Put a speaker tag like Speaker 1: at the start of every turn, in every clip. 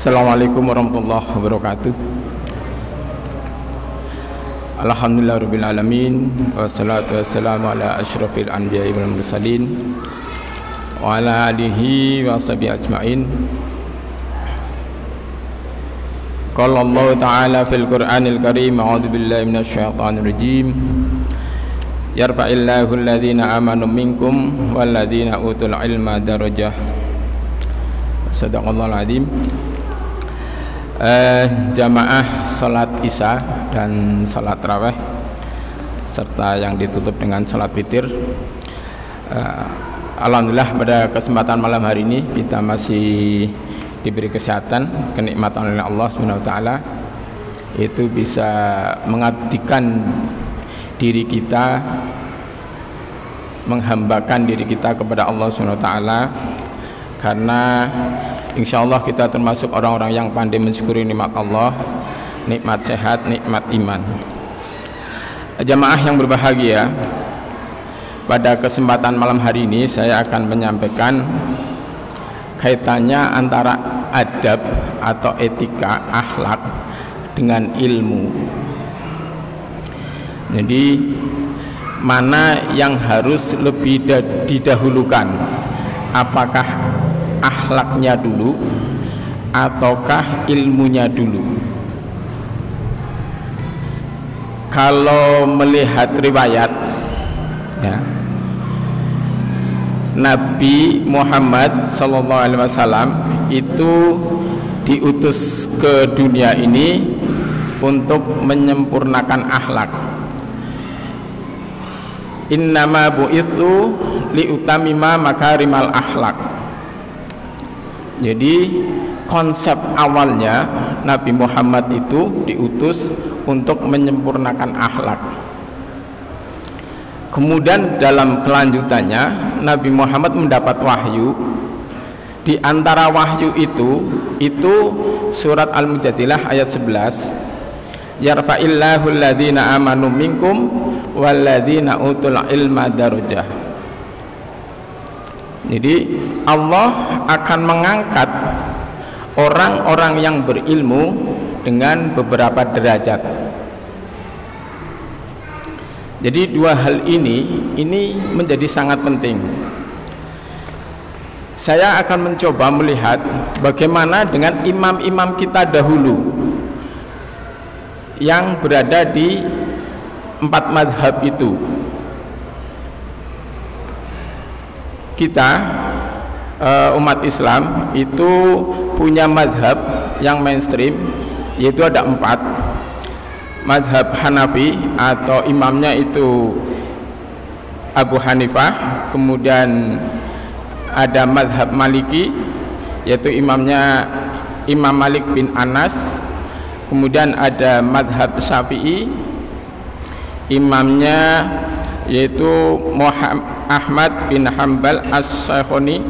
Speaker 1: Assalamualaikum warahmatullahi wabarakatuh. Alhamdulillahirrabbilalamin Wassalatu wassalamu ala ashrafil anbiya wal mursalin Wa ala alihi wa sahbihi ajma'in. Qala Allah Ta'ala fil Qur'anil Karim A'udhu billahi minasyaitanir rajim Yarfa'illahu alladhina amanu minkum Walladhina utul ilma darajah Sadaqallahul azim eh, jamaah salat isya dan salat raweh serta yang ditutup dengan salat witir. Eh, Alhamdulillah pada kesempatan malam hari ini kita masih diberi kesehatan kenikmatan oleh Allah SWT itu bisa mengabdikan diri kita menghambakan diri kita kepada Allah SWT karena Insya Allah kita termasuk orang-orang yang pandai mensyukuri nikmat Allah nikmat sehat, nikmat iman. Jamaah yang berbahagia pada kesempatan malam hari ini saya akan menyampaikan kaitannya antara adab atau etika akhlak dengan ilmu. Jadi mana yang harus lebih didahulukan? Apakah akhlaknya dulu ataukah ilmunya dulu kalau melihat riwayat ya, Nabi Muhammad Wasallam itu diutus ke dunia ini untuk menyempurnakan akhlak. Innama bu'itsu liutamima makarimal akhlak jadi konsep awalnya Nabi Muhammad itu diutus untuk menyempurnakan akhlak. Kemudian dalam kelanjutannya Nabi Muhammad mendapat wahyu. Di antara wahyu itu itu surat Al-Mujadilah ayat 11. Yarfa'illahu alladhina amanu minkum walladhina utul ilma darujah jadi Allah akan mengangkat orang-orang yang berilmu dengan beberapa derajat. Jadi dua hal ini ini menjadi sangat penting. Saya akan mencoba melihat bagaimana dengan imam-imam kita dahulu yang berada di empat madhab itu kita uh, umat Islam itu punya madhab yang mainstream yaitu ada empat. Madhab Hanafi atau imamnya itu Abu Hanifah kemudian ada madhab Maliki yaitu imamnya Imam Malik bin Anas kemudian ada madhab Syafi'i imamnya yaitu Muhammad Ahmad bin Hambal As-Syekhoni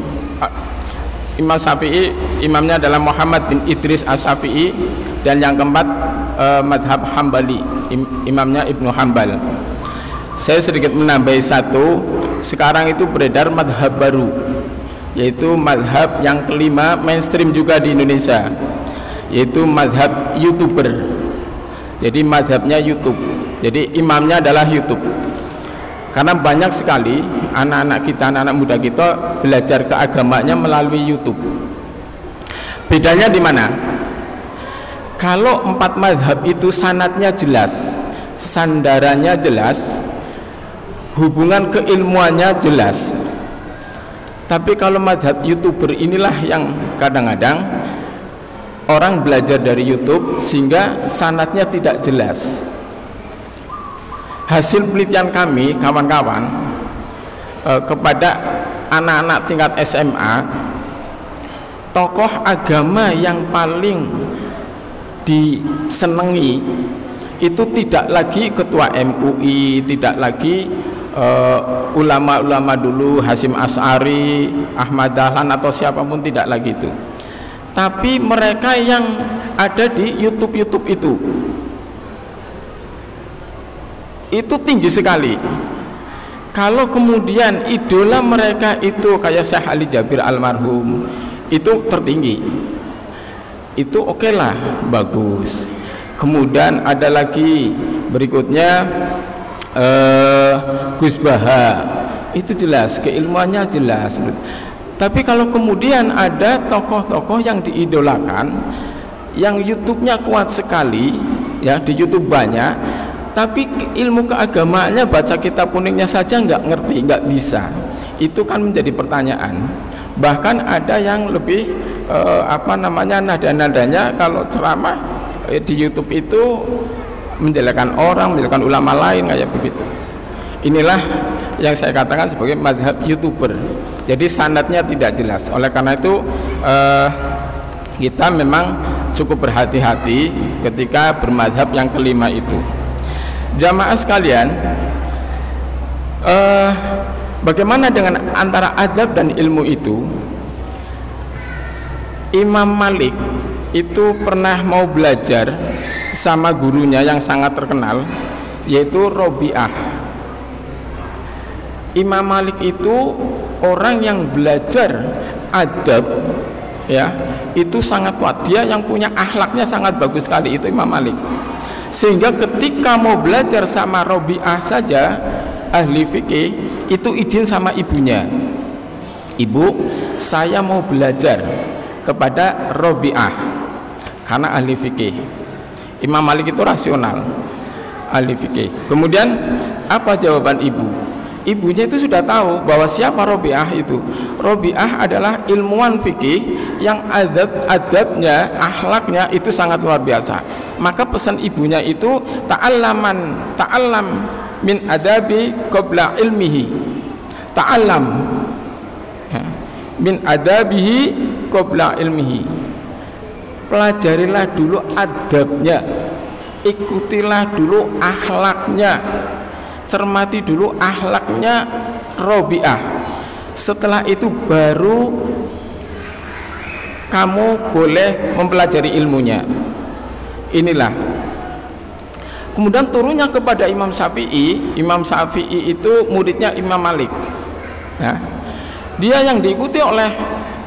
Speaker 1: Imam Syafi'i imamnya adalah Muhammad bin Idris As-Syafi'i dan yang keempat eh, madhab Hambali im, imamnya Ibnu Hambal. Saya sedikit menambahi satu sekarang itu beredar madhab baru yaitu madhab yang kelima mainstream juga di Indonesia yaitu madhab youtuber. Jadi madhabnya YouTube. Jadi imamnya adalah YouTube karena banyak sekali anak-anak kita, anak-anak muda kita belajar keagamanya melalui YouTube. Bedanya di mana? Kalau empat madhab itu sanatnya jelas, sandarannya jelas, hubungan keilmuannya jelas. Tapi kalau madhab youtuber inilah yang kadang-kadang orang belajar dari YouTube sehingga sanatnya tidak jelas hasil penelitian kami kawan-kawan eh, kepada anak-anak tingkat SMA tokoh agama yang paling disenangi itu tidak lagi ketua MUI tidak lagi eh, ulama-ulama uh, dulu Hasim As'ari Ahmad Dahlan atau siapa pun tidak lagi itu. Tapi mereka yang ada di YouTube-YouTube itu itu tinggi sekali. Kalau kemudian idola mereka itu kayak Syekh Ali Jabir almarhum itu tertinggi. Itu oke okay lah bagus. Kemudian ada lagi berikutnya uh, Gus Baha. Itu jelas keilmuannya jelas. Tapi kalau kemudian ada tokoh-tokoh yang diidolakan yang YouTube-nya kuat sekali ya di YouTube banyak tapi ilmu keagamaannya baca kitab kuningnya saja nggak ngerti nggak bisa. Itu kan menjadi pertanyaan. Bahkan ada yang lebih eh, apa namanya nada-nadanya kalau ceramah eh, di YouTube itu menjelekan orang menjelekan ulama lain kayak begitu. Inilah yang saya katakan sebagai madhab youtuber. Jadi sanatnya tidak jelas. Oleh karena itu eh, kita memang cukup berhati-hati ketika bermadhab yang kelima itu jamaah sekalian eh, bagaimana dengan antara adab dan ilmu itu? Imam Malik itu pernah mau belajar sama gurunya yang sangat terkenal yaitu Robiah. Imam Malik itu orang yang belajar adab ya itu sangat kuat. Dia yang punya akhlaknya sangat bagus sekali itu Imam Malik sehingga ketika mau belajar sama Robiah saja ahli fikih itu izin sama ibunya. Ibu saya mau belajar kepada Robiah. Karena ahli fikih. Imam Malik itu rasional ahli fikih. Kemudian apa jawaban ibu ibunya itu sudah tahu bahwa siapa Robiah itu. Robiah adalah ilmuwan fikih yang adab adabnya akhlaknya itu sangat luar biasa. Maka pesan ibunya itu ta'allaman ta'allam min adabi qabla ilmihi. Ta'allam ya, min adabihi qabla ilmihi. Pelajarilah dulu adabnya. Ikutilah dulu akhlaknya cermati dulu ahlaknya Robiah. Setelah itu baru kamu boleh mempelajari ilmunya. Inilah. Kemudian turunnya kepada Imam Syafi'i Imam Syafi'i itu muridnya Imam Malik. Nah, dia yang diikuti oleh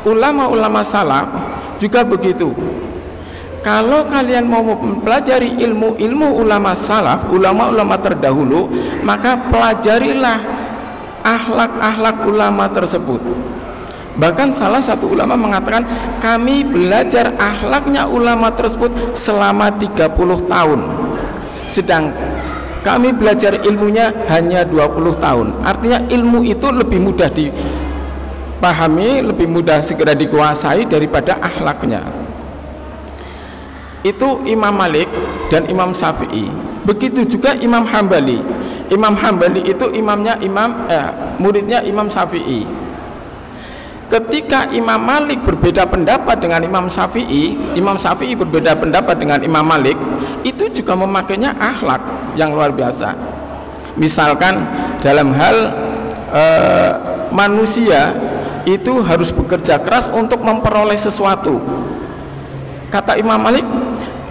Speaker 1: ulama-ulama salaf juga begitu kalau kalian mau mempelajari ilmu-ilmu ulama salaf, ulama-ulama terdahulu, maka pelajarilah akhlak-akhlak ulama tersebut. Bahkan salah satu ulama mengatakan kami belajar akhlaknya ulama tersebut selama 30 tahun. Sedang kami belajar ilmunya hanya 20 tahun. Artinya ilmu itu lebih mudah dipahami, lebih mudah segera dikuasai daripada akhlaknya itu Imam Malik dan Imam Syafi'i. Begitu juga Imam Hambali. Imam Hambali itu imamnya imam eh, muridnya Imam Syafi'i. Ketika Imam Malik berbeda pendapat dengan Imam Syafi'i Imam Syafi'i berbeda pendapat dengan Imam Malik itu juga memakainya akhlak yang luar biasa. Misalkan dalam hal eh, manusia itu harus bekerja keras untuk memperoleh sesuatu. Kata Imam Malik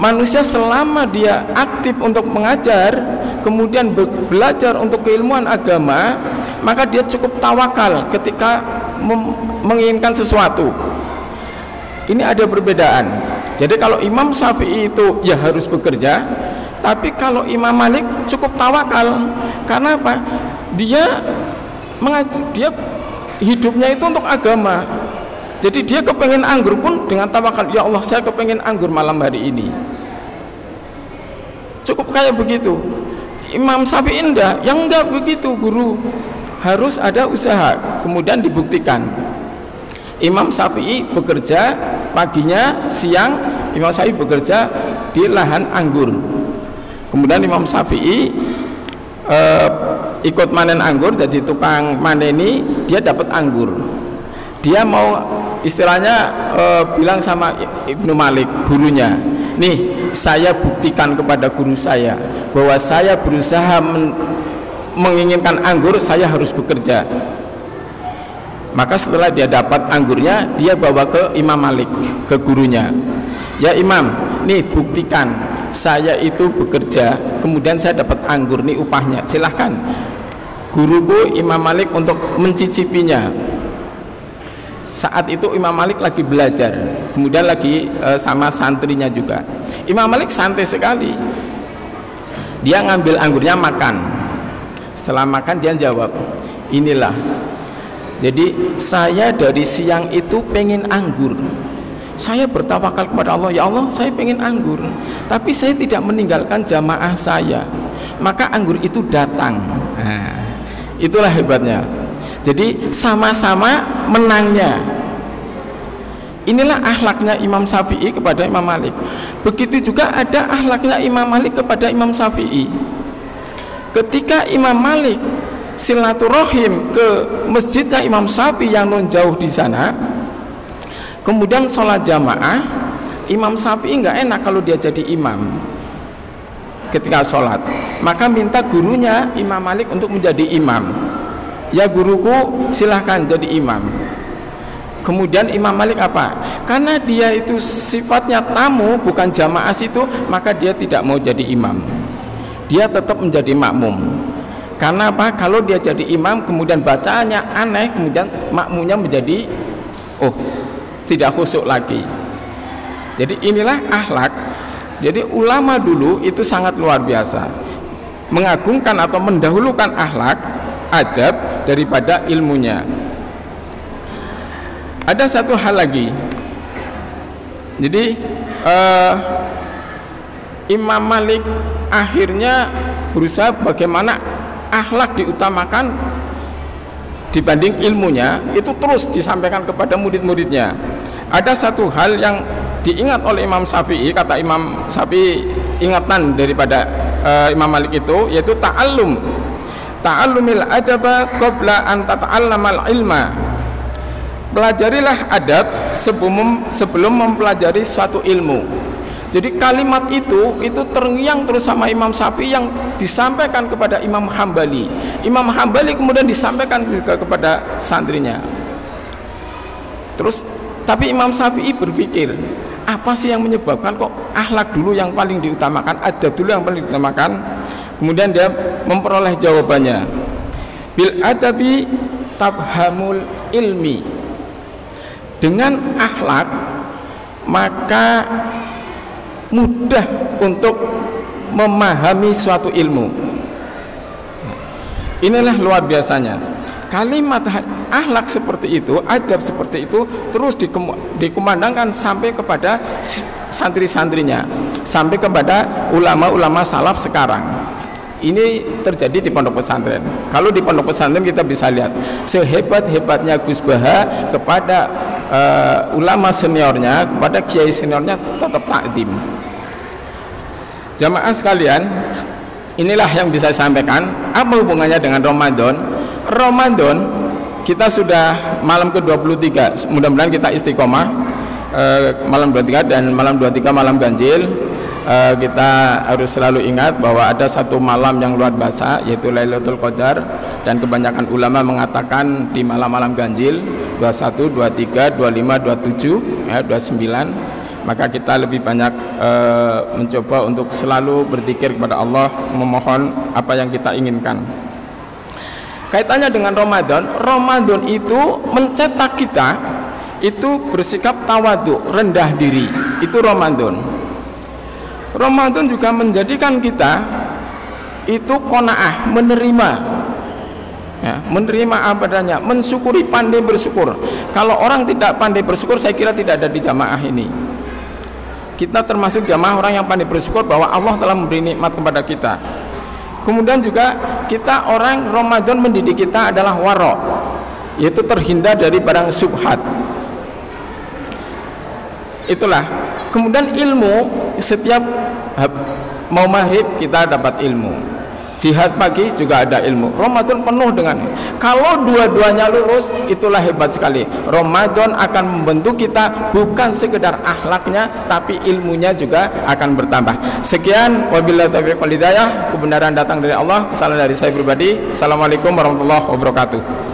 Speaker 1: manusia selama dia aktif untuk mengajar kemudian belajar untuk keilmuan agama maka dia cukup tawakal ketika menginginkan sesuatu. Ini ada perbedaan. Jadi kalau Imam Syafi'i itu ya harus bekerja tapi kalau Imam Malik cukup tawakal. Karena apa? Dia dia hidupnya itu untuk agama. Jadi dia kepengen anggur pun dengan tawakal ya Allah saya kepengen anggur malam hari ini cukup kayak begitu. Imam Syafi'i enggak yang enggak begitu guru. Harus ada usaha kemudian dibuktikan. Imam Syafi'i bekerja paginya siang Imam Syafi'i bekerja di lahan anggur. Kemudian Imam Syafi'i eh, ikut manen anggur jadi tukang maneni dia dapat anggur. Dia mau istilahnya eh, bilang sama Ibnu Malik gurunya nih saya buktikan kepada guru saya bahwa saya berusaha men menginginkan anggur saya harus bekerja. Maka setelah dia dapat anggurnya dia bawa ke Imam Malik ke gurunya. Ya Imam nih buktikan saya itu bekerja kemudian saya dapat anggur nih upahnya. Silahkan. Guruku Imam Malik untuk mencicipinya saat itu Imam Malik lagi belajar. Kemudian lagi e, sama santrinya juga. Imam Malik santai sekali. Dia ngambil anggurnya makan. Setelah makan dia jawab inilah. Jadi saya dari siang itu pengen anggur. Saya bertawakal kepada Allah ya Allah saya pengen anggur. Tapi saya tidak meninggalkan jamaah saya. Maka anggur itu datang. Nah, itulah hebatnya jadi sama-sama menangnya. Inilah ahlaknya Imam Syafi'i kepada Imam Malik. Begitu juga ada ahlaknya Imam Malik kepada Imam Syafi'i. Ketika Imam Malik silaturahim ke masjidnya Imam Syafi'i yang non jauh di sana, kemudian sholat jamaah, Imam Syafi'i nggak enak kalau dia jadi imam ketika sholat. Maka minta gurunya Imam Malik untuk menjadi imam ya guruku silahkan jadi imam. Kemudian Imam Malik apa? Karena dia itu sifatnya tamu bukan jamaah situ maka dia tidak mau jadi imam. Dia tetap menjadi makmum. Karena apa? Kalau dia jadi imam kemudian bacaannya aneh kemudian makmumnya menjadi oh tidak khusyuk lagi. Jadi inilah akhlak. Jadi ulama dulu itu sangat luar biasa. Mengagungkan atau mendahulukan akhlak adab daripada ilmunya. Ada satu hal lagi. Jadi uh, Imam Malik akhirnya berusaha bagaimana akhlak diutamakan dibanding ilmunya itu terus disampaikan kepada murid-muridnya. Ada satu hal yang diingat oleh Imam Syafi'i kata Imam Syafi'i ingatan daripada uh, Imam Malik itu yaitu ta'allum ta'allumil adaba qabla an tata'allamal ilma pelajarilah adab sebelum sebelum mempelajari suatu ilmu jadi kalimat itu itu terngiang terus sama Imam Syafi'i yang disampaikan kepada Imam Hambali. Imam Hambali kemudian disampaikan juga kepada santrinya. Terus tapi Imam Syafi'i berpikir, apa sih yang menyebabkan kok akhlak dulu yang paling diutamakan, adab dulu yang paling diutamakan? Kemudian dia memperoleh jawabannya. Bil adabi tabhamul ilmi. Dengan akhlak maka mudah untuk memahami suatu ilmu. Inilah luar biasanya. Kalimat akhlak seperti itu adab seperti itu terus dikumandangkan sampai kepada santri-santrinya sampai kepada ulama-ulama salaf sekarang ini terjadi di pondok pesantren. Kalau di pondok pesantren kita bisa lihat sehebat-hebatnya Gus Baha kepada uh, ulama seniornya, kepada kiai seniornya tetap takdim. Jamaah sekalian, inilah yang bisa saya sampaikan. Apa hubungannya dengan Ramadan? Ramadan kita sudah malam ke-23. Mudah-mudahan kita istiqomah uh, malam 23 dan malam 23 malam ganjil uh, kita harus selalu ingat bahwa ada satu malam yang luar biasa yaitu Lailatul Qadar dan kebanyakan ulama mengatakan di malam-malam ganjil 21, 23, 25, 27, ya, 29 maka kita lebih banyak uh, mencoba untuk selalu berzikir kepada Allah memohon apa yang kita inginkan. Kaitannya dengan Ramadan Ramadan itu mencetak kita itu bersikap tawaduk rendah diri. Itu Ramadan Ramadan juga menjadikan kita itu konaah menerima. Ya, menerima apa adanya mensyukuri pandai bersyukur. Kalau orang tidak pandai bersyukur saya kira tidak ada di jamaah ini. Kita termasuk jamaah orang yang pandai bersyukur bahwa Allah telah memberi nikmat kepada kita. Kemudian juga kita orang Ramadan mendidik kita adalah warok yaitu terhindar dari barang subhat. Itulah kemudian ilmu setiap mau maghrib kita dapat ilmu. Jihad pagi juga ada ilmu. Ramadan penuh dengan kalau dua-duanya lulus itulah hebat sekali. Ramadan akan membentuk kita bukan sekedar akhlaknya tapi ilmunya juga akan bertambah. Sekian. Wabillahi taufiq wal hidayah. Kebenaran datang dari Allah. Salam dari saya pribadi. Assalamualaikum warahmatullahi wabarakatuh